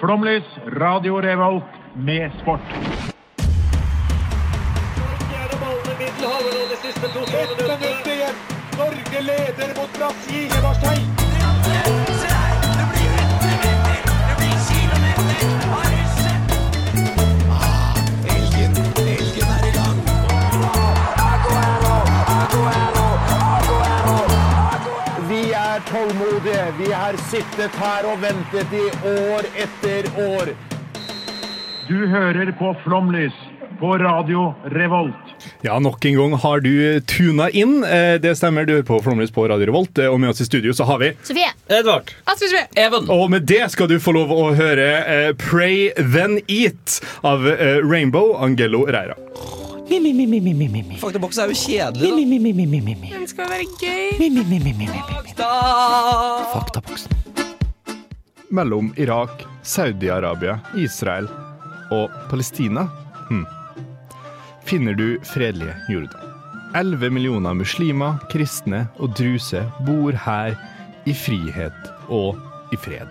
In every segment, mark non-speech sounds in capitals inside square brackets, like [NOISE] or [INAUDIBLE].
Flomlys, Radio Revolt med sport. Norge leder mot Brasil i Marseille. Vi Vi har sittet her og ventet i år etter år. Du hører på Flomlys på Radio Revolt. Ja, nok en gang har du tuna inn. Eh, Det stemmer, du hører på Flomlys på Radio Revolt. eh, Og med oss i studio så har vi Sofie. Edvard. Astrid. Even. Og med det skal du få lov å høre eh, Pray Then Eat av Rainbow Angelo Reira. Faktaboks er jo kjedelig, Den skal være gøy. Fakta! Faktaboksen. Mellom Irak, Saudi-Arabia, Israel og Palestina hm. finner du fredelige Jordan. 11 millioner muslimer, kristne og druse bor her i frihet og i fred.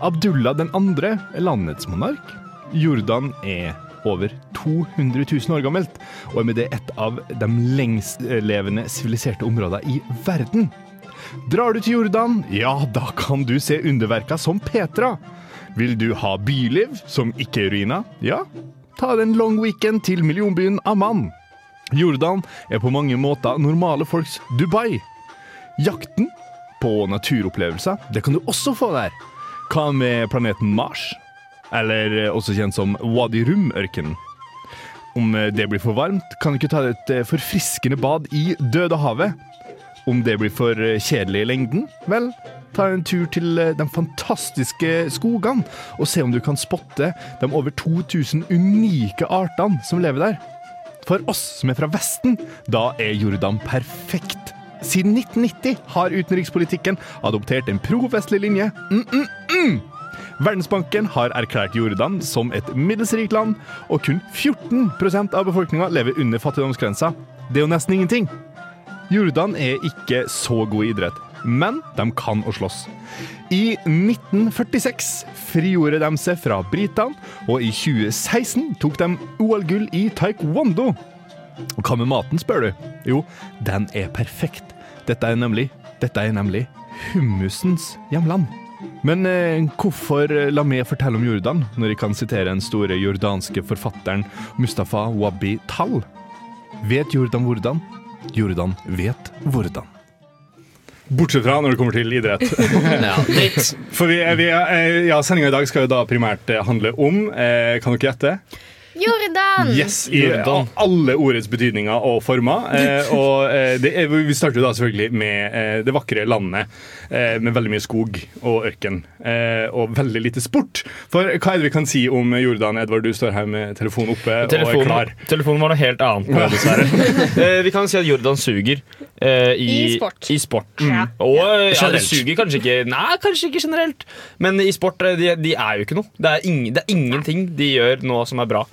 Abdullah den andre er landets monark. Jordan er over 200 000 år gammelt, og er med det et av de lengstlevende siviliserte områdene i verden. Drar du til Jordan, ja, da kan du se underverka som Petra. Vil du ha byliv som ikke er ruiner? Ja, ta en long weekend til millionbyen Amman. Jordan er på mange måter normale folks Dubai. Jakten på naturopplevelser, det kan du også få der. Hva med planeten Mars? Eller også kjent som Wadi Rum-ørkenen. Om det blir for varmt, kan du ikke ta et eh, forfriskende bad i Dødehavet. Om det blir for eh, kjedelig i lengden, vel, ta en tur til eh, de fantastiske skogene og se om du kan spotte de over 2000 unike artene som lever der. For oss som er fra Vesten, da er Jordan perfekt. Siden 1990 har utenrikspolitikken adoptert en pro-vestlig linje. Mm, mm, mm. Verdensbanken har erklært Jordan som et middels rikt land, og kun 14% av befolkninga lever under fattigdomsgrensa. Det er jo nesten ingenting. Jordan er ikke så god i idrett, men de kan å slåss. I 1946 frigjorde de seg fra britene, og i 2016 tok de OL-gull i taekwondo. Og hva med maten, spør du? Jo, den er perfekt. Dette er nemlig, dette er nemlig hummusens hjemland. Men eh, hvorfor la meg fortelle om Jordan, når jeg kan sitere den store jordanske forfatteren Mustafa Wabi Tal? Vet Jordan hvordan? Jordan vet hvordan. Bortsett fra når det kommer til idrett. [LAUGHS] Ja. For vi, vi, eh, ja, Sendinga i dag skal jo da primært handle om eh, Kan dere gjette? Jordan! Yes, i Jordan. alle ordets betydninger og former. Eh, og eh, det er, Vi starter da selvfølgelig med eh, det vakre landet eh, med veldig mye skog og ørken. Eh, og veldig lite sport. For hva er det vi kan si om Jordan? Edvard, du står her med telefonen oppe og er klar. telefonen var noe helt annet, nå, dessverre. [LAUGHS] Eh, vi kan si at Jordan suger. eh, i, I sport. I sport. Ja. Og ja, det suger kanskje ikke Nei, kanskje ikke generelt. Men i sport de, de er jo ikke noe. Det er, ing, det er ingenting de gjør nå som er bra.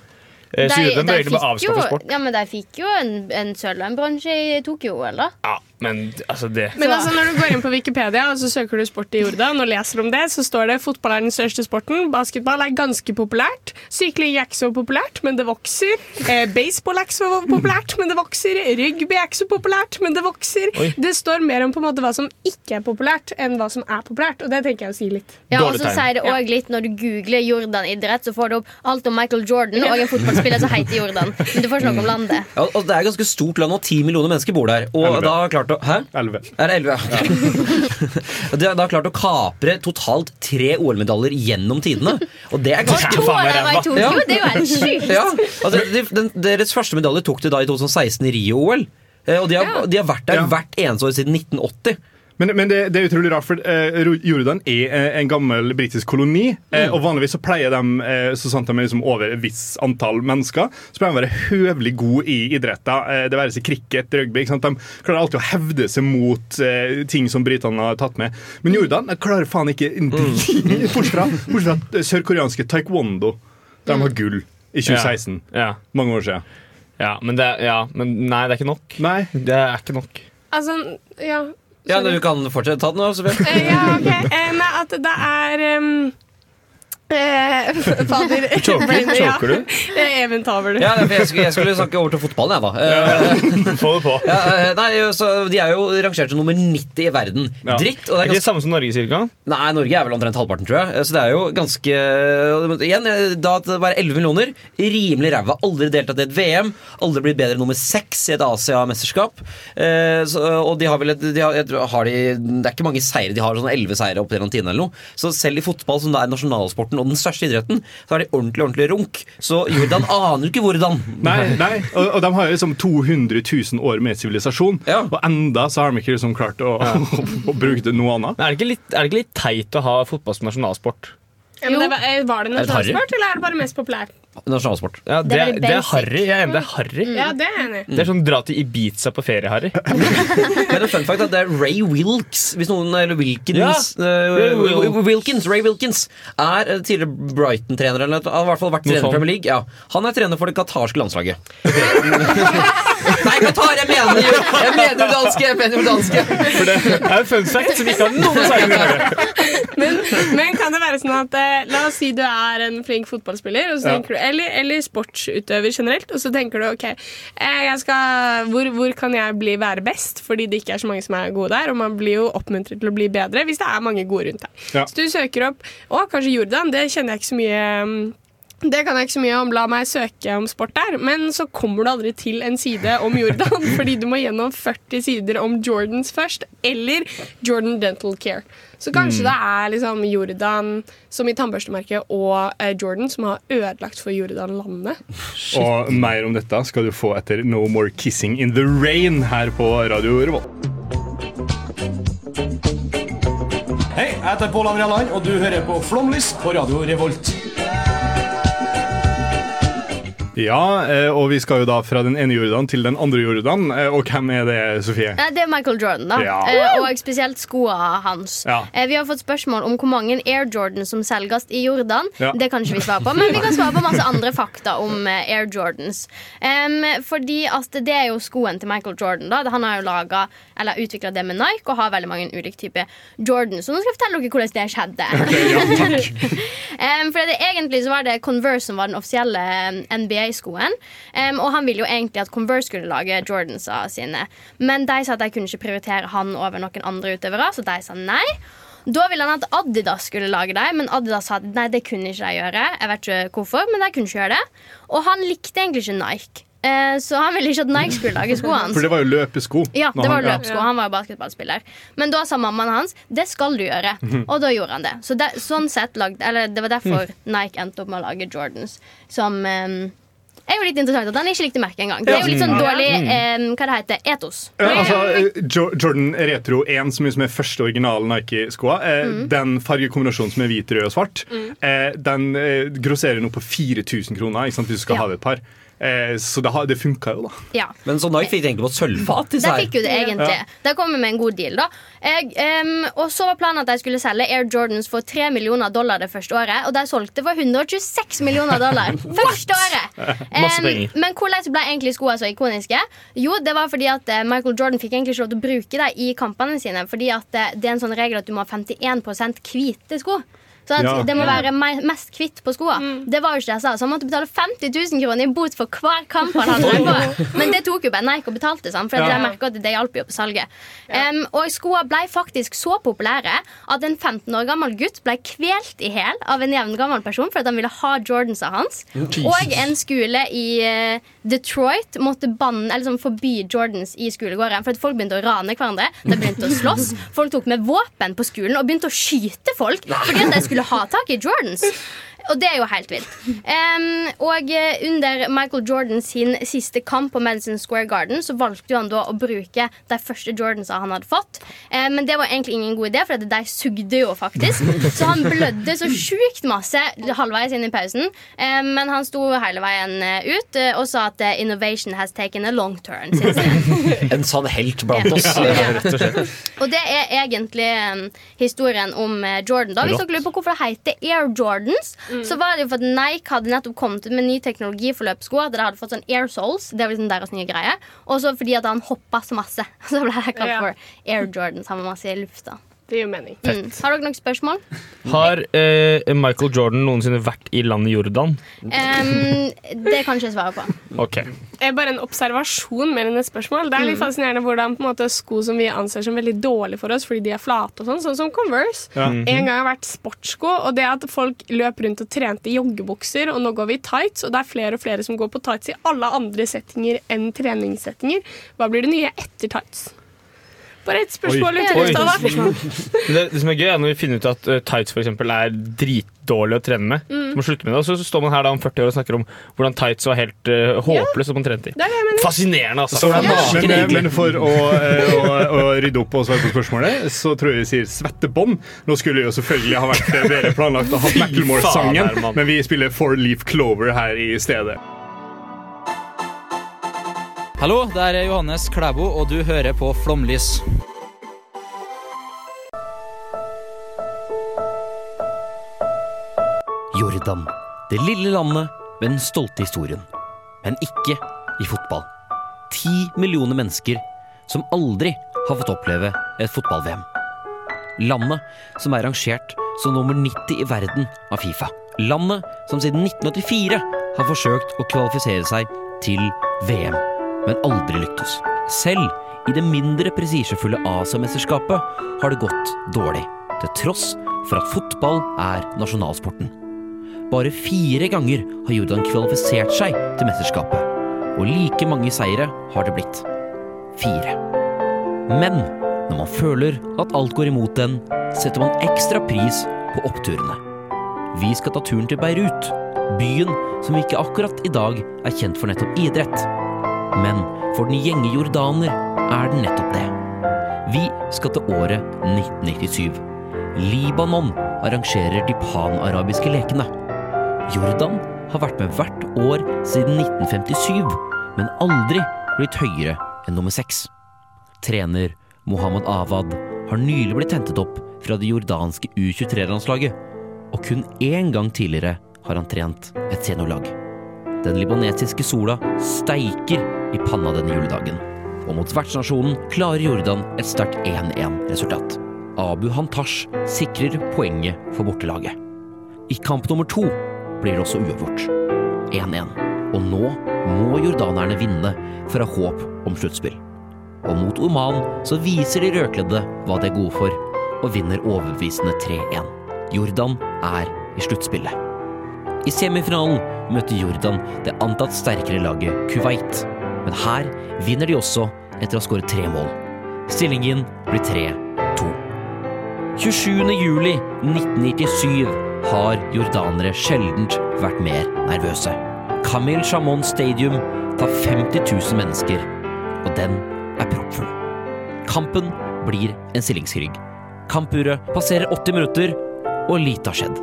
Så De, de, de fikk jo, ja, men de fikk jo en, en sølv og en bronse i Tokyo-OL, da. Ja, men altså det Men altså, når du går inn på Wikipedia og så søker du sport i Jordan, og leser om det, så står det fotball er den største sporten, basketball er ganske populært, sykling er ikke så populært, men det vokser, eh, baseball er ikke så populært, men det vokser, rugby er ikke så populært, men det vokser. Oi. Det står mer om på en måte hva som ikke er populært, enn hva som er populært, og det tenker jeg å si litt. Ja, og så sier det også litt Når du googler Jordan-idrett, så får du opp alt om Michael Jordan og en fotballspiller som heter Jordan. Men du får ikke noe om landet. Ja, og det er et ganske stort land, og ti millioner mennesker bor der. Og da har klart å Hæ? Elleve. Er det elleve? Ja. [LAUGHS] de har da klart å kapre totalt tre OL-medaljer gjennom tidene. Og det er ganske to var i Tokyo! Ja. Det er jo sjukt. ja, altså, de, den, Deres første medalje tok de da i 2016 i Rio-OL. Eh, Og de har, Ja. de har vært der Ja. hvert eneste år siden 1980. Men, men det, det er utrolig rart, for eh, Jordan er eh, en gammel britisk koloni. eh, og vanligvis så pleier de, eh, så sant de er liksom over et visst antall mennesker, så pleier de å være høvelig gode i idretter. Eh, det være seg cricket, rugby. Ikke sant? De klarer alltid å hevde seg mot eh, ting som britene har tatt med. Men Jordan klarer faen ikke en drit, [LAUGHS] bortsett fra, fra sørkoreanske taekwondo. De har gull i 2016. Ja, Mange år siden. ja, men det, ja, men nei, det er ikke nok. Nei. Det er ikke nok. Altså, ja... Ja. Du kan fortsette. Ta den nå, Sofie. Eh, ja, ok. Eh, nei, at det er um, [LAUGHS] Fader. [LAUGHS] Choker, [LAUGHS] ja. choker du? Even Taver, du. Ja, jeg, skulle, jeg skulle snakke over til fotballen, jeg, da. Eh, Få det på. ja, eh, nei, så De er jo rangert som nummer 90 i verden. Ja. Dritt. Og det Er er ikke det samme som Norge, cirka? nei, Norge er vel omtrent halvparten, tror jeg. Eh, Så det er jo ganske Igjen, eh, da at det er 11 millioner. Rimelig ræva. Aldri deltatt i et VM. Aldri blitt bedre nummer seks i et Asia-mesterskap. Eh, og de har vel et, de har, jeg tror, har de, Det er ikke mange seire. De har sånn 11 seire opp gjennom tidene eller noe. Så selv i fotball, som det er nasjonalsporten og den største idretten, så er de ordentlig, ordentlig runk. Så Jordan aner jo ikke hvordan. Nei, nei. Og, og de har jo liksom 200 000 år med sivilisasjon, Ja. og enda så har de ikke liksom klart å, [LAUGHS] å, bruke det noe annet. Men er det, ikke litt, er det ikke litt teit å ha fotball som nasjonalsport? Ja, men det var, eh, det nasjonalsport, eller er det bare mest populær? Nasjonalsport. Ja, Det det, er det er harry. Jeg er enig, det er harry. Ja, det er enig. Det er sånn dra til Ibiza på ferie, Harry. [LAUGHS] Men en fun fact at det er Ray Wilkes Hvis noen, eller Wilkins Ja. Ray Wilkins, Ray Wilkins Er eh, tidligere Brighton-trener Eller har i hvert fall vært trener i. Premier League ja. Han er trener for det qatarske landslaget [LAUGHS] Nei, Qatar, jeg mener jo Jeg mener danske, jeg mener danske For det er en fun fact som ikke har noe særlig med Norge. Men, men kan det være sånn at eh, La oss si du er en flink fotballspiller, Ja. du, eller, eller sportsutøver generelt, og så tenker du ok, eh, skal, hvor, hvor kan jeg bli være best? Fordi det ikke er så mange som er gode der, og man blir jo oppmuntret til å bli bedre hvis det er mange gode rundt deg. Ja. Så du søker opp Å, kanskje Jordan, det kjenner jeg ikke så mye mm, det kan jeg ikke så mye om. La meg søke om sport der. Men så kommer du aldri til en side om Jordan, [LAUGHS] fordi du må gjennom 40 sider om Jordans først. Eller Jordan Dental Care. Så kanskje det er liksom Jordan som i tannbørstemerket og eh, Jordan som har ødelagt for Jordan-landet. Og mer om dette skal du få etter No More Kissing in the Rain her på Radio Revolt. Hei, jeg heter Pål André Land, og du hører på Flomlys på Radio Revolt. Ja, eh, og vi skal jo da fra den ene Jordan til den andre Jordan. Eh, Og hvem er det, Sofie? Det er Michael Jordan, da. Ja. Eh, og spesielt skoene hans. Ja. Vi har fått spørsmål om hvor mange Air Jordan som selges i Jordan. Ja. Det kan ikke vi svare på, men vi kan svare på masse andre fakta om Air Jordans. Fordi at det er jo skoen til Michael Jordan. da Han har jo laga eller utvikla det med Nike og har veldig mange ulike typer Jordan. Så nå skal jeg fortelle dere hvordan det skjedde. [LAUGHS] Em, for det, egentlig så var det Converse som var den offisielle em, NBA-skoen. Um, og han ville jo egentlig at Converse skulle lage Jordansa sine. Men de sa at de kunne ikke prioritere han over noen andre utøvere, så de sa nei. Da ville han at Adidas skulle lage dem, men Adidas sa at nei, det kunne ikke de gjøre. Jeg vet ikke hvorfor, men de kunne ikke gjøre det. Og han likte egentlig ikke Nike. Eh, Så han ville ikke at Nike skulle lage skoene hans. For det var jo løpesko. Ja, det var ja. Han var jo basketballspiller. Men da sa mammaen hans det skal du gjøre. Og da gjorde han det. Så det, sånn sett lagde, eller det var derfor Nike endte opp med å lage Jordans. Som eh, er jo litt interessant at han ikke likte merket engang. Det er jo litt sånn dårlig eh, hva det heter, etos. Ja, altså, eh, Jordan Retro 1, som er som er første originale Nike-skoa, eh, Mm. den fargekombinasjonen som er hvit, rød og svart, eh, den eh, grosserer nå på 4000 kroner ikke sant, hvis du skal Ja. ha det et par. Eh, så det, det funka jo, da. Ja. Men så Nike fikk egentlig på sølvfat Det De fikk jo det egentlig. Ja. De kom med en god deal, da. Jeg, um, og så var planen at de skulle selge Air Jordans for 3 millioner dollar det første året. Og de solgte for 126 millioner dollar [LAUGHS] [LAUGHS] første året. Um, men hvordan ble egentlig skoene så ikoniske? Jo, det var fordi at eh, Michael Jordan fikk egentlig ikke lov til å bruke dem i kampene sine. Fordi at eh, det er en sånn regel at du må ha 51% hvite sko. Så at Ja. Det må være mest kvitt på skoene. Det var jo ikke det jeg sa, så han måtte betale 50 000 kroner i bot for hver kamp han hadde på. Men det tok jo bare Nike og betalte, sant? for Ja. jeg merket at det hjalp jo på salget. Um, og skoene ble faktisk så populære at en 15 år gammel gutt ble kvelt i hæl av en jevngammel person fordi han ville ha Jordansa hans. Og en skole i eh, Detroit måtte banne, eller sånn, forby Jordans i skolegården. For folk begynte å rane hverandre. De begynte å slåss. [LAUGHS] Folk tok med våpen på skolen og begynte å skyte folk fordi de skulle ha tak i Jordans. Og det er jo helt vilt. Um, og eh, under Michael Jordan sin siste kamp på Madison Square Garden så valgte jo han da å bruke de første Jordansa han hadde fått. Um, men det var egentlig ingen god idé, for de sugde jo faktisk. [LAUGHS] Så han blødde så sjukt masse halvveis inn i pausen. Um, men han sto hele veien eh, ut og sa at 'innovation has taken a long turn'. Synes [LAUGHS] jeg. En sann helt blant oss. Ja. Rett og slett. Og det er egentlig historien om Jordan. da Hvis dere lurer på hvorfor det heter Air Jordans, så var det jo for at Nike hadde nettopp kommet med ny teknologi for løpesko. At det hadde fått sånn air soles. Det var liksom deres nye greie Og så fordi at han hoppa så masse. [LAUGHS] Så ble det kalt for Air Jordans. Han var masse i lufta. Det gir mening. Mm. Har dere noen spørsmål? Har eh, Michael Jordan noensinne vært i landet Jordan? Um, det kan ikke jeg svare på. Det er bare en observasjon mer enn et spørsmål. Det er litt Mm. fascinerende hvordan på en måte, sko som vi anser som veldig dårlige for oss fordi de er flate, og sånn, sånn som Converse, Ja. Mhm. en gang har vært sportssko. Og det at folk løp rundt og trente i joggebukser, og nå går vi i tights, og det er flere og flere som går på tights i alle andre settinger enn treningssettinger. Hva blir det nye etter tights? Bare et spørsmål Oi. Oi. Det, det som er gøy, er når vi finner ut at uh, tights for eksempel, er dritdårlig å trene med. Mm. Så må slutte med det, og så står man her da om 40 år og snakker om hvordan tights var helt uh, håpløst ja. man trente i. Er. Fascinerende, altså. Ja. Men, men for å, eh, å, å rydde opp og svare på spørsmålet, så tror jeg vi sier svettebånd. Nå skulle jo selvfølgelig ha vært bedre planlagt å ha Macklemore-sangen, men vi spiller Four Leaf Clover her i stedet. Hallo, det er Johannes Klæbo, og du hører på Flomlys. Jordan. Det lille landet med den stolte historien. Men ikke i fotball. Ti millioner mennesker som aldri har fått oppleve et fotball-VM. Landet som er rangert som nummer 90 i verden av Fifa. Landet som siden 1984 har forsøkt å kvalifisere seg til VM, men aldri lyktes. Selv i det mindre prestisjefulle Asiamesterskapet har det gått dårlig, til tross for at fotball er nasjonalsporten. Bare fire ganger har Jordan kvalifisert seg til mesterskapet, og like mange seire har det blitt. Fire. Men når man føler at alt går imot den, setter man ekstra pris på oppturene. Vi skal ta turen til Beirut, byen som ikke akkurat i dag er kjent for nettopp idrett. Men for den gjenge jordaner er den nettopp det. Vi skal til året 1997. Libanon arrangerer de panarabiske lekene. Jordan har vært med hvert år siden 1957, men aldri blitt høyere enn nummer seks. Trener Mohammed Awad har nylig blitt hentet opp fra det jordanske U23-landslaget, og kun én gang tidligere har han trent et seniorlag. Den libanesiske sola steiker i panna denne juledagen, og mot vertsnasjonen klarer Jordan et sterkt 1-1-resultat. Abu Hantash sikrer poenget for bortelaget. I kamp nummer to blir det også uavgjort. 1-1. Og nå må jordanerne vinne for å ha håp om sluttspill. Og mot Oman så viser de rødkledde hva de er gode for, og vinner overbevisende 3-1. Jordan er i sluttspillet. I semifinalen møter Jordan det antatt sterkere laget Kuwait. Men her vinner de også etter å ha skåret tre mål. Stillingen blir 3-2. 27. juli 1997 har jordanere sjeldent vært mer nervøse. Kamil Shamon Stadium tar 50 000 mennesker, og den er proppfull. Kampen blir en stillingskrig. Kampuret passerer 80 minutter, og lite har skjedd.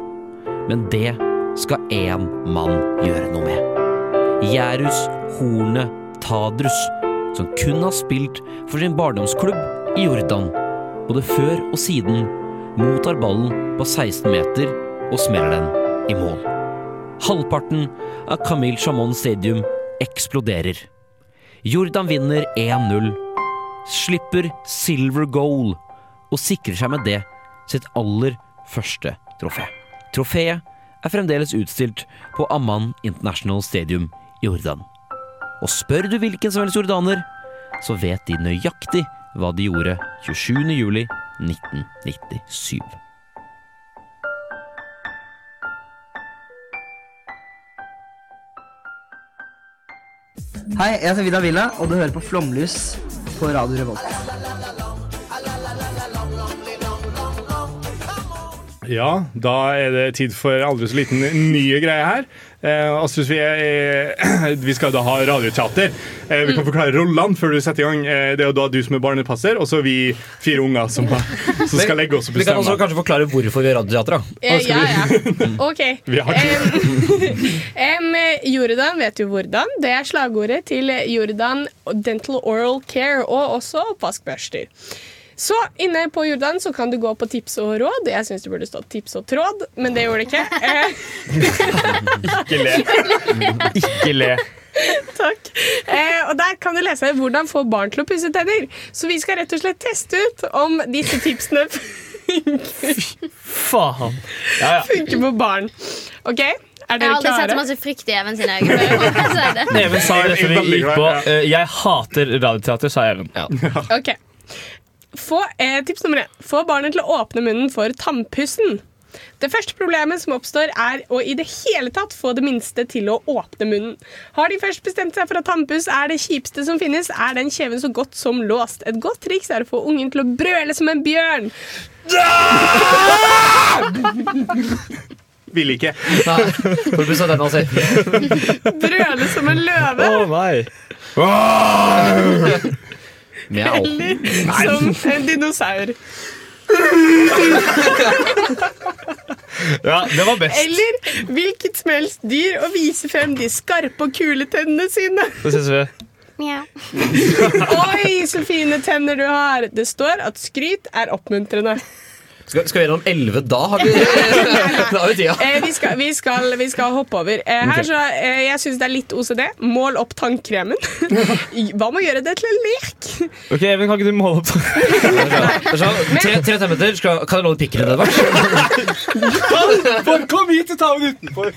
Men det skal én mann gjøre noe med. Gjærus Horne Tadrus, som kun har spilt for sin barndomsklubb i Jordan, både før og siden, mottar ballen på 16 meter og smeller den i mål. Halvparten av Kamil Chamon Stadium eksploderer. Jordan vinner 1-0, slipper silver goal og sikrer seg med det sitt aller første trofé. Trofeet er fremdeles utstilt på Amman International Stadium i Jordan. Og spør du hvilken som helst jordaner, så vet de nøyaktig hva de gjorde 27. juli 1997. Hei, jeg heter Vidar Villa, og du hører på Flomlys på Radio Revolt. Ja, da er det tid for aldri så liten nye greie her. Eh, Astrid, vi, er, [CLEARS THROAT] vi skal da ha radioteater. Eh, vi kan forklare rollene før du setter i gang. Eh, det er jo da du som er barnepasser, og så vi fire unger som, [LAUGHS] som skal legge oss og bestemme. Vi kan også kanskje forklare hvorfor vi har radioteater. da Eh, ja, ja. [LAUGHS] OK. Vi har um, [LAUGHS] Jordan vet jo hvordan. Det er slagordet til Jordan Dental Oral Care og også oppvaskbørster. Så inne på Jordan så kan du gå på tips og råd. Jeg syns det burde stått tips og tråd, men det gjorde det ikke. [LAUGHS] Eh, Ikke le. Ikke le. Takk. Eh, og Der kan du lese hvordan få barn til å pusse tenner. Så vi skal rett og slett teste ut om disse tipsene funker. Faen. Ja, ja. Funker på barn. OK, er Jeg har aldri aldri sett så masse frykt i Even sine øyne. [LAUGHS] Even sa det før vi gikk på. eh, Jeg hater radioteater, sa Even. Ok. Få, eh, tips nummer én. Få barnet til å åpne munnen for tannpussen. Det første problemet som oppstår, er å i det hele tatt få det minste til å åpne munnen. Har de først bestemt seg for at tannpuss er det kjipeste som finnes, er den kjeven så godt som låst. Et godt triks er å få ungen til å brøle som en bjørn. Vil ikke. Nei, får du pusse den altså. Brøle som en løve. Å nei. Mjau. Eller som en dinosaur. Ja, det var best. Eller hvilket som helst dyr og vise frem de skarpe og kule tennene sine. Det synes vi. Mjau. Oi, så fine tenner du har. Det står at skryt er oppmuntrende. Skal, skal vi gjennom 11 da? Har vi, [LAUGHS] da har vi tida. Eh, vi, skal, vi, skal, vi skal hoppe over. Eh, her okay. så, eh, jeg syns det er litt OCD. Mål opp tannkremen. [LAUGHS] Hva med å gjøre det til en lek? Ok, Even, kan ikke du måle opp? [LAUGHS] Så, tre, tre centimeter. Kan jeg låne pikken din, Edvard? Kom hit og ta den utenfor.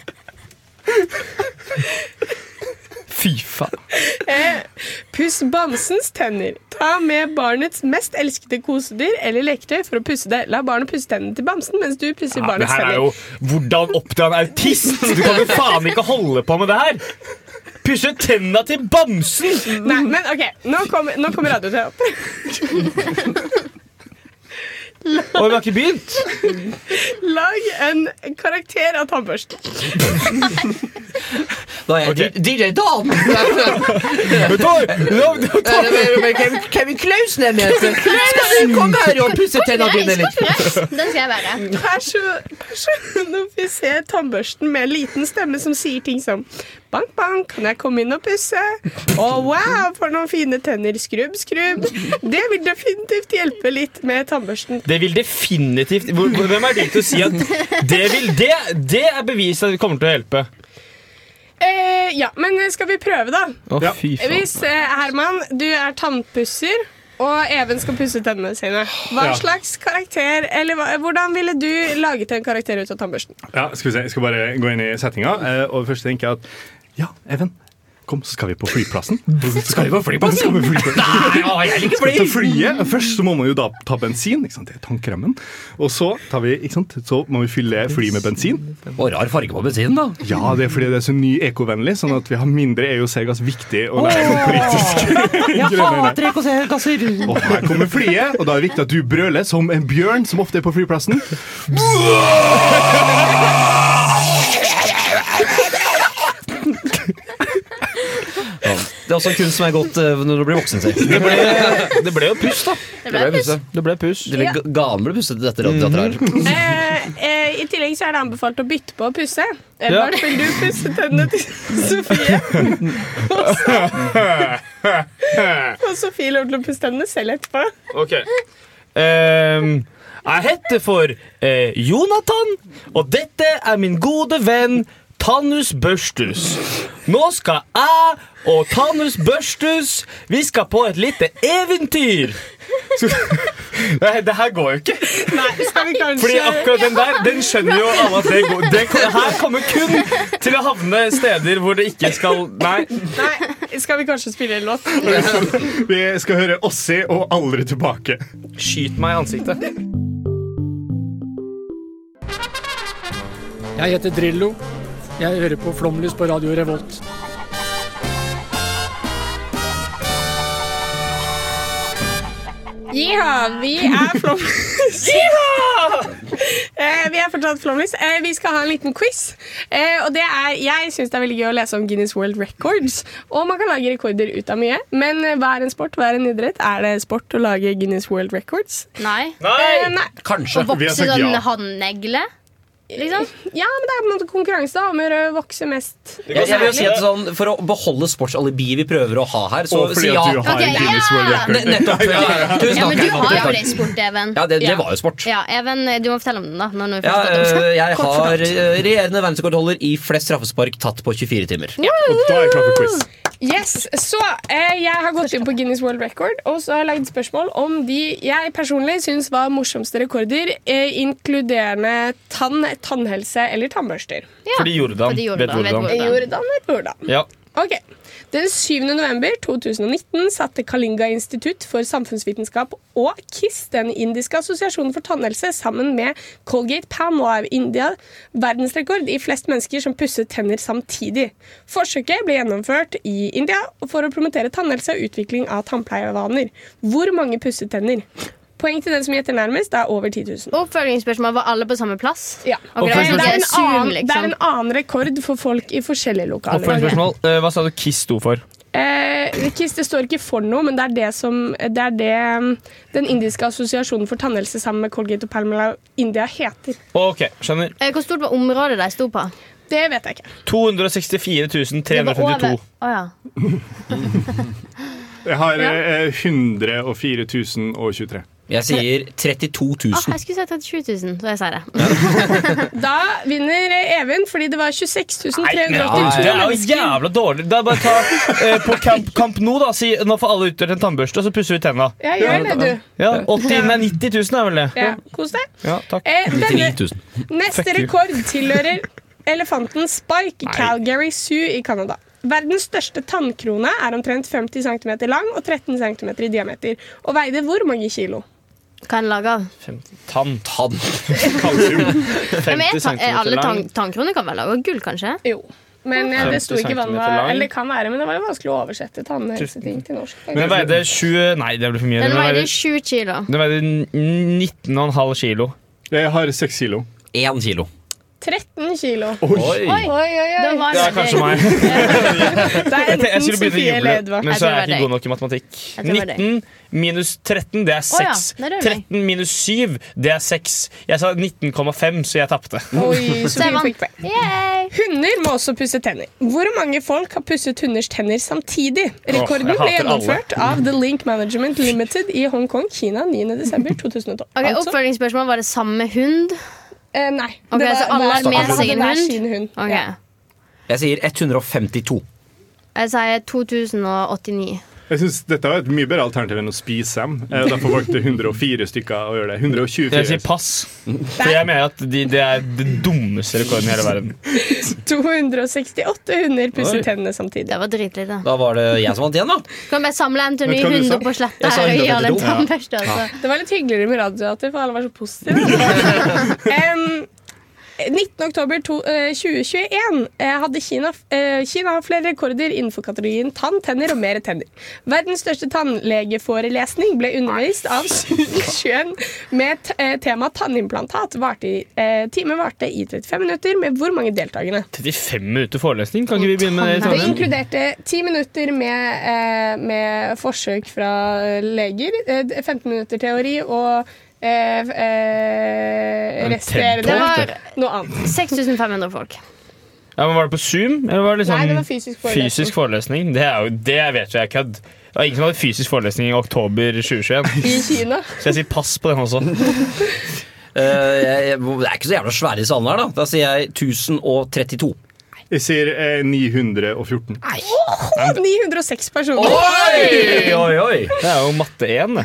Fy faen. Eh, puss bamsens tenner. Ta med barnets mest elskede kosedyr eller leketøy for å pusse det. La barnet pusse tennene til bamsen mens du pusser Ja, det barnets her er jo hvordan oppdra en autist! Du kan jo faen ikke holde på med det her! Pusse tenna til bamsen! Nei, men ok, nå kommer, nå kommer radioen opp. [LAUGHS] [LAUGHS] Og vi har ikke begynt! Lag en karakter av tannbørsten. Da er jeg DJ Dan! [LAUGHS] [LAUGHS] Kevin Klausen er med! Skal du komme her og pusse tennene dine litt? Den skal jeg være. Person, personifisere tannbørsten med en liten stemme som sier ting som Bank, bank, kan jeg komme inn og pusse? Å, wow, for noen fine tenner. Skrubb, skrubb. Det vil definitivt hjelpe litt med tannbørsten. Det vil definitivt Hvem er det til å si at det vil Det, det er bevis at det kommer til å hjelpe. Eh, ja, men skal vi prøve, da? Å, fy faen. Hvis eh, Herman, du er tannpusser, og Even skal pusse tennene sine, hva Ja. slags karakter Eller hva, hvordan ville du laget en karakter ut av tannbørsten? Ja, skal vi se, jeg skal bare gå inn i settinga. eh, Og først tenker jeg at ja, Even, kom, så skal vi på flyplassen. [LAUGHS] Skal vi på flyplassen? Skal vi på flyplassen? Nei, å, jeg liker Skal vi ta fly! flyet? Først så må man jo da ta bensin. Ikke sant? Det er tannkremen. Og så, tar vi, ikke sant? så må vi fylle flyet med bensin. Og rar farge på bensinen, da. Ja, det er fordi det er så ny ekovennlig, sånn at vi har mindre EOC-gass viktig. å er sånn politisk [LAUGHS] Jeg hater EKC-gasser! Og her kommer flyet, og da er det viktig at du brøler som en bjørn, som ofte er på flyplassen. [LAUGHS] Det er også en kunst som er godt eh, når du blir voksen. sier. Det ble, det ble jo puss, da. Det ble puss. Det ble puss. Eller ga- ganen ble pusset til dette radioteatret her. Eh, eh, I tillegg så er det anbefalt å bytte på å pusse. Edvard, vil du pusse tennene til [LAUGHS] Sofie? Og så- Og Sofie lov til å pusse tennene selv etterpå. Ok. Ehm, jeg heter for eh, Jonathan, og dette er min gode venn Tannus Børstus. Nå skal jeg og Tannus Børstus Vi skal på et lite eventyr. Så, det, det her går jo ikke. Nei, skal vi kanskje Fordi akkurat den der, den skjønner jo alle at det går. Det her kommer kun til å havne steder hvor det ikke skal Nei. Nei, skal vi kanskje spille en låt? Vi skal høre Ossi og Aldri tilbake. Skyt meg i ansiktet. Jeg heter Drillo. Jeg hører på Flomlys på Radio Revolt. Jiha, vi er Flomlys. [LAUGHS] Eh, vi er fortsatt Flomlys. Eh, vi skal ha en liten quiz. Eh, og det er, jeg syns det er veldig gøy å lese om Guinness World Records. Og man kan lage rekorder ut av mye. Men eh, hva er en sport? Hva er en idrett? Er det sport å lage Guinness World Records? Nei. Eh, nei. Kanskje. Å vokse sånn ja. håndnegle. Liksom? Ja, men det er på en måte konkurranse om å vokse mest. Jeg, jeg vil jo si at sånn, For å beholde sportsalibiet vi prøver å ha her, så si ja. du har okay, Guinness ja. World Record. Nettopp. [LAUGHS] Ja, ja. Tusen Ja, men du har jo Tusen det sport, Even. Ja, det, det var jo sport. Ja, Even, du må fortelle om den, da. Når du Ja, øh, jeg har øh, regjerende verdensrekordholder i flest straffespark tatt på 24 timer. Og da er jeg klar for quiz. Yes, Så eh, jeg har gått inn på Guinness World Record og så har jeg lagd spørsmål om de jeg personlig syns var morsomste rekorder, eh, inkluderende tann, tannhelse eller tannbørster. Ja, Fordi Jordan fordi Jordan vet vet hvordan. hvordan. Jordan vet hvordan. Ja. Ok. Den 7. november 2019 satte Kalinga institutt for samfunnsvitenskap og KISS, den indiske assosiasjonen for tannhelse, sammen med Colgate Palmolive India verdensrekord i flest mennesker som pusset tenner samtidig. Forsøket ble gjennomført i India for å promotere tannhelse og utvikling av tannpleievaner. Hvor mange pusset tenner? Poeng til den som gjetter nærmest, det er over 10 000. Oppfølgingsspørsmål. Var alle på samme plass? Ja. Okay, det, det er er ikke en annen, det er liksom. en annen rekord for folk i forskjellige lokaler. Oppfølgingsspørsmål. Eh, Hva sa du KISS sto for? Eh, KISS det står ikke for noe, men det er det som det er det um, Den indiske assosiasjonen for tannhelse sammen med Colgate og Palmela India heter. Ok, skjønner. Eh, Hvor stort var området de sto på? Det vet jeg ikke. 264 Det var 352. over- oh, ja. [LAUGHS] Jeg har Ja. eh, 104 023. Jeg sier 32 Ah, 000. jeg skulle sagt 37 000, så jeg sa det. [LAUGHS] Da vinner Even, fordi det var 26 382. det er jo jævla dårlig. Da bare ta eh, på Camp, Camp Nou, da. Si nå får alle utdelt en tannbørste, og så pusser vi tenna. Ja, gjør det, du. Ja, 80, nei, 90 000 er vel det. Ja, Kos deg. Ja, takk. Eh, denne neste rekord tilhører elefanten Spike i Calgary Zoo i Canada. Verdens største tannkrone er omtrent 50 cm lang og 13 cm i diameter. Og veide hvor mange kilo? Hva er den laga av? tann. Tann. [LAUGHS] Kalsium. [LAUGHS] 50 cm lang. er alle tann- tannkroner kan være laga av gull, kanskje? Jo. Men eh, det sto ikke hva den var. Eller kan være, men det var jo vanskelig å oversette tannhelseting til norsk. Men den veide 20 Nei, det ble for mye. Den veide veide, 7 kilo. den veide 19,5 kilo. Jeg har 6 kilo. 1 kilo. 13 kilo. Oi. Oi, oi, oi. [LAUGHS] Det er kanskje meg. Det er enten Sofie eller Edvard. men så er jeg ikke god nok i matematikk. Jeg tror det var deg. 19 minus 13, det er 6. det er det meg. 13 minus 7, det er 6. Jeg sa 19,5, så jeg tapte. [LAUGHS] Hunder må også pusse tenner. Hvor mange folk har pusset hunders tenner samtidig? Rekorden ble gjennomført av The Link Management Limited i Hongkong, Kina 9.12.2012. [LAUGHS] Ok, Altså, Oppfølgingsspørsmål. Var det samme hund? Eh, nei. Ok, så alle hver- med seg en hund? sin hund. Okay. Ja. Jeg sier 152. Jeg sier 2089. Jeg synes Dette var et mye bedre alternativ enn å spise dem. Eh, Derfor valgte 104 stykker å gjøre det. 124. Jeg sier pass. For jeg mener at de, det er den dummeste rekorden i hele verden. [LAUGHS] 268 hunder pusset Oi. tennene samtidig. Det var dritlite. Da var det jeg som vant igjen, da. Kan vi samle en til ny Vet du hva du sa? hund på sletta her og gi alle en 152. tannbørste? Ja. Det var litt hyggeligere med radioater, for alle var så positive. Em, [LAUGHS] 19. oktober eh, 2021 eh, hadde Kina, eh, Kina flere rekorder innenfor kategorien tann, tenner og mer tenner. Verdens største tannlegeforelesning ble undervist av Sjøen med t tema tannimplantat. Varte i, timen varte i 35 minutter med hvor mange deltakende? 35 minutter forelesning, kan ikke vi begynne med det Det inkluderte 10 minutter med, med forsøk fra leger, eh, 15 minutter teori og eh, eh, resterende Det var noe annet. 6500 folk. Ja, men Var det på Zoom, eller var det liksom Nei, det var fysisk forelesning. fysisk forelesning? Det, er jo, det vet jo jeg er kødd. Det var ingen som hadde fysisk forelesning i oktober 2021. I Kina. Så jeg sier pass på den også. uh, jeg, jeg, det er ikke så jævla svære i salen her, da. Da sier jeg 1032. Jeg sier eh, 914. 906 personer. Oi, oi, oi! Det er jo matte 1,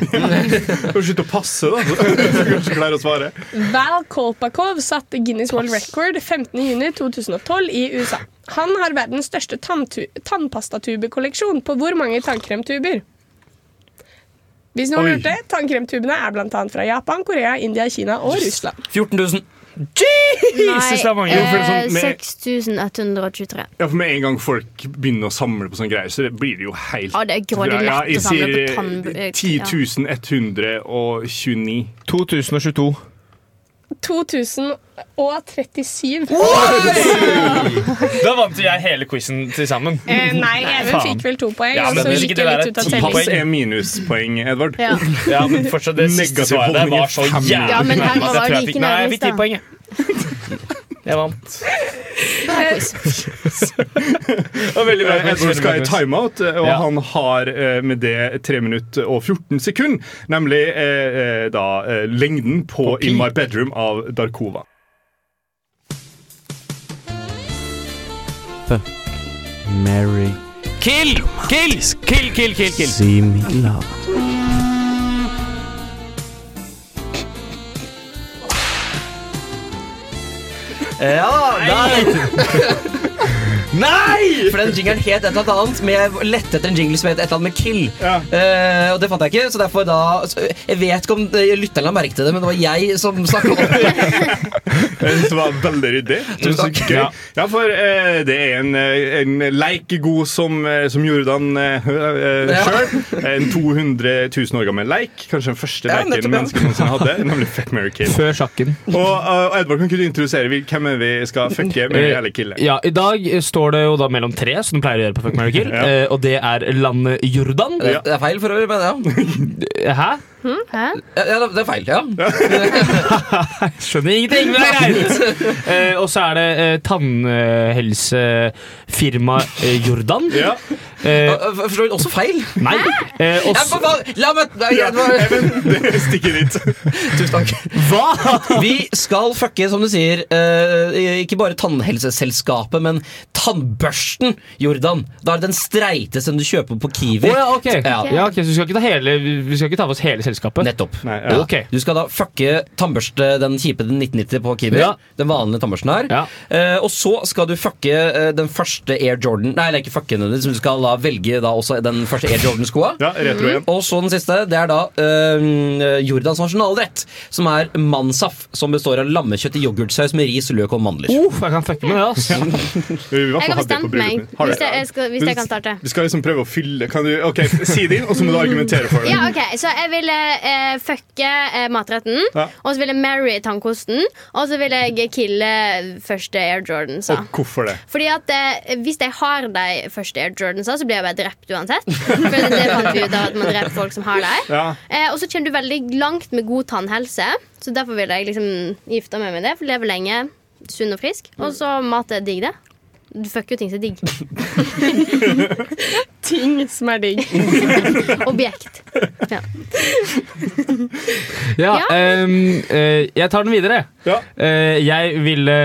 Får [LAUGHS] slutte å passe, da. Så kanskje klarer å svare. Val Kolpakov satte Guinness World Record 15.6.2012 i USA. Han har verdens største tannpastatubekolleksjon på hvor mange tannkremtuber? Hvis noen Oi. lurte, tannkremtubene er bl.a. fra Japan, Korea, India, Kina og Russland. 14 000. Jesus, det er mange. eh, sånn 6123. Ja, for Med en gang folk begynner å samle på sånne greier, så det blir det jo helt Ja, det er grådig lett Ja, å jeg samle på sier tann- eh, 10 129. 2022. 2037. Da vant jeg hele quizen til sammen. Eh, nei, Even fikk vel to poeng, Ja, men så gikk det litt ut av er er minuspoeng, Edvard. Ja. Ja, men fortsatt det siste svaret der var så jævlig Ja, men jeg var jeg fikk Nei, jeg fikk ti poeng, jeg. [LAUGHS] Jeg vant. det var veldig bra. Edward skal i timeout, og Ja. han har eh, med det 3 minutter og 14 sekunder. Nemlig eh, eh, da eh, lengden på, På. In My Bedroom av Darkova. Mary Kill! Kill! Kill, kill, kill, kill. Me love. Ja, nei! [LAUGHS] Nei! For den jingeren het et eller annet, men jeg lette etter en jingle som het et eller annet med kill. Eh, og det fant jeg ikke, så derfor da så Jeg vet ikke om lytteren lytterne la merke til det, men det var jeg som snakka om det. [LAUGHS] Det var veldig ryddig. Tusen takk. Gøy. Ja, for uh, det er en, eh, en leikegod som, eh, som Jordan uh, uh sjøl. En 200 000 år gammel leik. Kanskje den første Ja, leiken ja. mennesket noensinne hadde. Nemlig Fuck, Mary kill. Før sjakken. Og, uh, Edvard, kan ikke du introdusere hvem er vi skal fucke, med eller kille? Ja, I dag eh, står det jo da mellom tre, som du pleier å gjøre på Fuck Mary Kill. Ja. eh, Og det er landet Jordan. Det, det er feil for øvrig, men ja. [LAUGHS] Hæ? Hæ? ja. ja det er feil, ja. [LAUGHS] Skjønner ingenting, men det er greit. [LAUGHS] Eh, og så er det eh, tannhelsefirma eh, Jordan. Ja. Eh, Forstår du også feil. nei. Eh, og Ja, så- for faen, la meg nei, Ja, det var- Even, det stikker dit. [LAUGHS] Tusen takk. Hva?! Vi skal fucke, som du sier, eh, ikke bare tannhelseselskapet, men tannbørsten, Jordan. Da er det den streiteste du kjøper på Kiwi. Å ja, ok. Ja. Ja, ok, Så vi skal ikke ta hele Vi skal ikke ta for oss hele selskapet? Nettopp. Nei, Ja. ja. Okay. Du skal da fucke tannbørste, den kjipe den 1990 på Kiwi. Ja. Den vanlige tannbørsten her. Ja. Eh, og så skal du fucke eh, den første Air Jordan Nei, eller ikke fucke den, men du skal da velge da også den første Air Jordan-skoa. Ja, retro igjen. Og så den siste. Det er da eh, Jordans nasjonalrett, som er mansaf, som består av lammekjøtt i yoghurtsaus med ris, løk og mandler. Uh, jeg kan fucke med det, altså. [LAUGHS] Jeg har bestemt meg. Har Hvis jeg, jeg, skal, hvis jeg kan starte. Du skal liksom prøve å fylle kan du, Ok, Si din, og så må du argumentere for det. Ja, ok, Så jeg ville eh, fucke eh, matretten, Ja. og så vil jeg marry tannkosten, og så vil jeg kille første Air Jordans. Og hvorfor det? Fordi at eh, Hvis jeg har de første Air Jordansa, så blir jeg bare drept uansett. For det, fant vi ut av at man dreper folk som har dem. Ja. Eh, og så kommer du veldig langt med god tannhelse, så derfor vil jeg liksom gifte meg med det. For leve lenge, sunn og frisk. Og så mat er digg, det. Du fucker jo ting som er digg. [LAUGHS] Ting som er digg. [LAUGHS] Objekt. Ja. Ja, Ja. ehm, eh, jeg tar den videre. Ja. Uh, jeg ville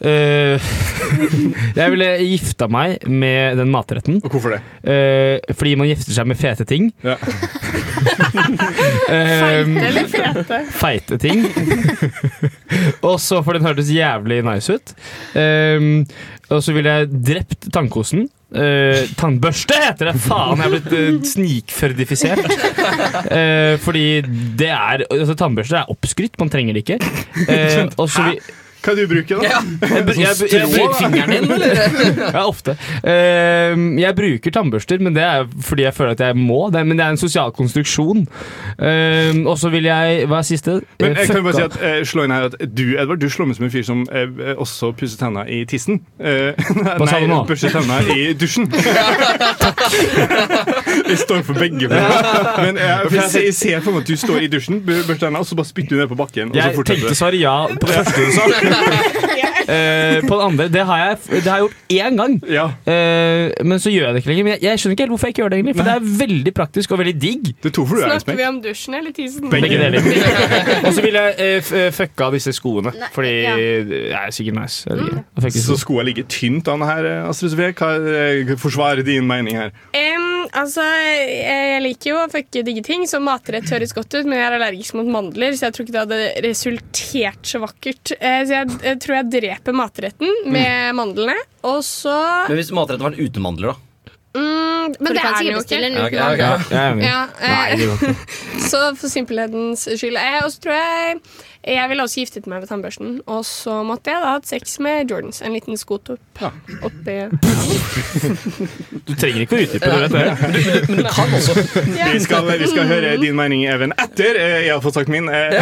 eh, [LAUGHS] Jeg ville gifta meg med den matretten. Og hvorfor det? Uh, fordi man gifter seg med fete ting. Ja. [LAUGHS] Ehm, Feite eller fete? feite ting. [LAUGHS] og så, for den hørtes jævlig nice ut. Uh, og så ville jeg drept tannkosen. Uh, tannbørste heter det! Faen, jeg er blitt uh, snikferdifisert. Uh, fordi det er altså, Tannbørste er oppskrytt, man trenger det ikke. Uh, og så vi, Hva du bruker da? Ja. [LAUGHS] jeg, jeg, jeg, jeg, Stryk fingeren din, eller? [LAUGHS] ja, ofte. Uh, jeg bruker tannbørster, men det er fordi jeg føler at jeg må. Det, men det er en sosial konstruksjon. Uh, og så vil jeg Hva er siste? Men Eh, jeg kan bare si at eh, slå inn her at Du Edvard, du slår meg som en fyr som eh, også pusser tenna i tissen. Eh, [LAUGHS] Hva sa du nå? børster tenna i dusjen. Jeg står for begge. For. Men eh, for jeg, ser- jeg ser for meg at du står i dusjen, børster tenna, og så bare spytter du ned på bakken. Og Jeg tenkte svaret ja på det første du sa. Eh, på den andre Det har jeg, det har jeg gjort én gang. Ja, uh, men så gjør jeg det ikke lenger. Men jeg, jeg skjønner ikke helt hvorfor jeg ikke gjør det egentlig For det er veldig praktisk og veldig digg. det er to for du er Snakker vi om dusjen eller tisen? Begge deler. Og så vil jeg uh, fucka disse skoene. Nei, Fordi ja. jeg er sikkert nice. Fucke Så sko. skoene ligger tynt an her, Astrid Sofie. Hva forsvarer din mening her? Em, altså, jeg, liker jo å fucke digge ting, så matrett høres godt ut, men jeg er allergisk mot mandler, så jeg tror ikke det hadde resultert så vakkert. Eh, så jeg, jeg tror jeg dreper matretten med mandlene, og så Men hvis matretten var uten mandler, da? Mm, Men det er den jo ikke. Ja. Jeg. Ja, eh, [LAUGHS] så for simpelhetens skyld. Eh, og så tror jeg jeg ville også giftet meg med tannbørsten, og så måtte jeg da hatt sex med Jordans. En liten skotopp oppi Du trenger ikke å utdype det. Vet du. Men du kan også. Vi skal, vi skal høre din mening, Even, etter eh, jeg har fått sagt min. eh,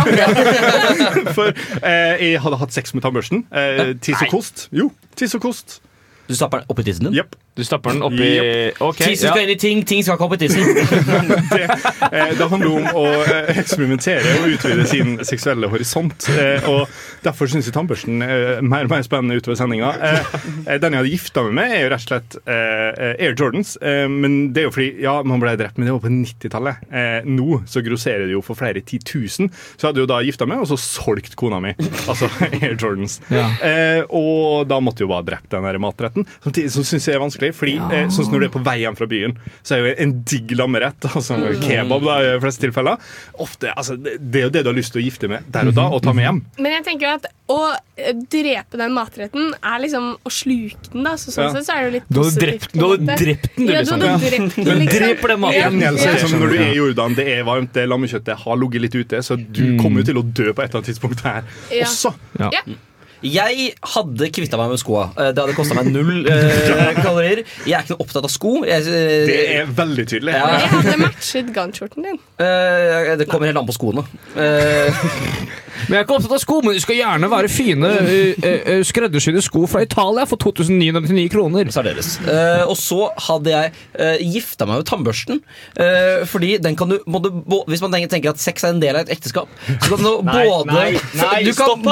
[LAUGHS] For eh, jeg hadde hatt sex med tannbørsten. Eh, tiss og kost. Jo, tiss og kost. Du stapper den oppi tissen din? Yep. Du stapper den oppi Ok, Tissen skal inn i ting, ting skal ikke opp i tissen. [LAUGHS] Eh, Det handler om å eh, eksperimentere og utvide sin seksuelle horisont. Eh, Og Derfor syns jeg tannbørsten er mer og mer spennende utover sendinga. Den jeg hadde gifta meg med, er jo rett og slett eh, Air Jordans. Eh, Men det er jo fordi ja, man ble drept, men det var på 90-tallet. Eh, Nå så grosserer det jo for flere titusen. Så jeg hadde jo da gifta meg, og så solgt kona mi. Altså [LAUGHS] Air Jordans. Ja. Eh, Og da måtte jeg jo bare drept den der matretten. Samtidig som syns jeg er vanskelig, fordi eh, sånn når du er på vei hjem fra byen, så er jo en digg lammerett, [LAUGHS] altså kebab da, i de fleste tilfeller, ofte, altså, det er jo det du har lyst til å gifte med der og da, og ta med hjem. Men jeg tenker at å eh, drepe den matretten er liksom å sluke den. da Så Sånn Ja. sett så er det jo litt positivt. drept- du hadde drept den, du, Ja, liksom. du hadde drept den, Men liksom. den maten. Ja. Gjengjeld så det Ja. som når du er i Jordan, det er varmt, det lammekjøttet har ligget litt ute, så du kommer jo til å dø på et eller annet tidspunkt her Ja. også. Ja. Jeg hadde kvitta meg med skoa. Eh, Det hadde kosta meg null eh, [LAUGHS] kalorier. Jeg er ikke noe opptatt av sko. Jeg, eh, Det er veldig tydelig. Ja. Jeg hadde matchet gunshorten din. eh, det kommer helt an på skoene. Eh, [LAUGHS] Men jeg er ikke opptatt av sko, men du skal gjerne være fine uh, uh, skreddersydde sko fra Italia for 2999 kroner. Særdeles. Uh, og så hadde jeg uh, gifta meg med tannbørsten. Eh, fordi den kan du, må du bo- Hvis man tenker, at sex er en del av et ekteskap, så kan du [LAUGHS] Nei, både nei, nei, du, kan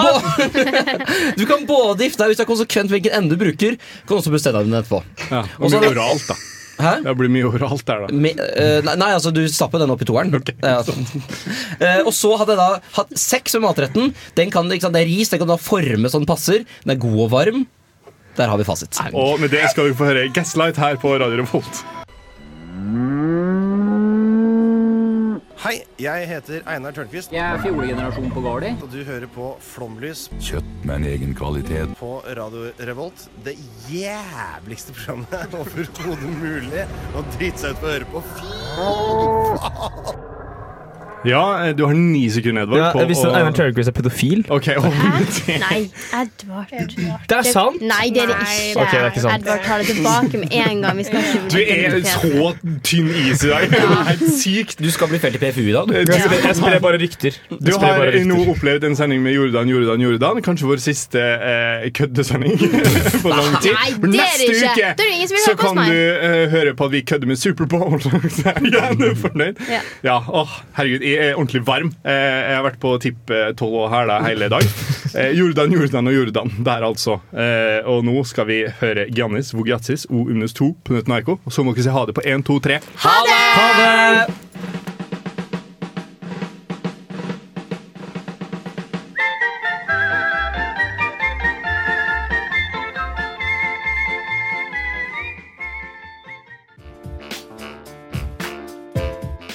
[LAUGHS] du kan både gifte deg ut av konsekvent hvilken ende du bruker, kan også bestemme deg etterpå. Ja, Og så oralt, da. Hæ? Det blir mye oralt der, da. Me, uh, nei, nei, altså du stapper den opp i toeren. Ja. Uh, og så hadde jeg da hatt sex med matretten. Den kan, sant, det er ris, den kan du ha forme sånn passer. Den er god og varm. Der har vi fasit. Og med det skal vi få høre Gaslight her på Radio Revolt. Hei, jeg heter Einar Tørnquist. Jeg er fjolegenerasjon på Gardi. Og du hører på Flomlys Kjøtt med en egen kvalitet. på Radio Revolt. Det jævligste programmet [LAUGHS] overhodet mulig å drite seg ut på å høre på. Fy faen! Ja, du har ni sekunder, Edvard. Ja, hvis jeg visste at å- Einar Tørnquist er pedofil. okay, og [LAUGHS] Nei, Edvard. Det er sant? Nei, det er det ikke. Ok, det er ikke sant. Edvard tar det tilbake med en gang. Vi skal Du er så tynn is i dag. Det er [LAUGHS] helt sykt. Du skal bli felt i PFU i dag. Jeg spiller, jeg sprer bare rykter. Du har bare rykter. nå opplevd en sending med Jordan, Jordan, Jordan. Kanskje vår siste eh, køddesending [LAUGHS] på lang tid. Nei, det er neste ikke. uke så kan du eh, høre på at vi kødder med Superbowl. Så er jeg gjerne fornøyd. Ja. Ja, åh, herregud, er ordentlig varm. Eh, jeg har vært på tipp eh, 12 og hæla hele dag. Eh, Jordan, Jordan og Jordan der, altså. Eh, og nå skal vi høre Giannis Vogiatsis O Umnes 2 på Nøtten Narko. Og så må dere si ha det på 1, 2, 3. Ha det! Ha det!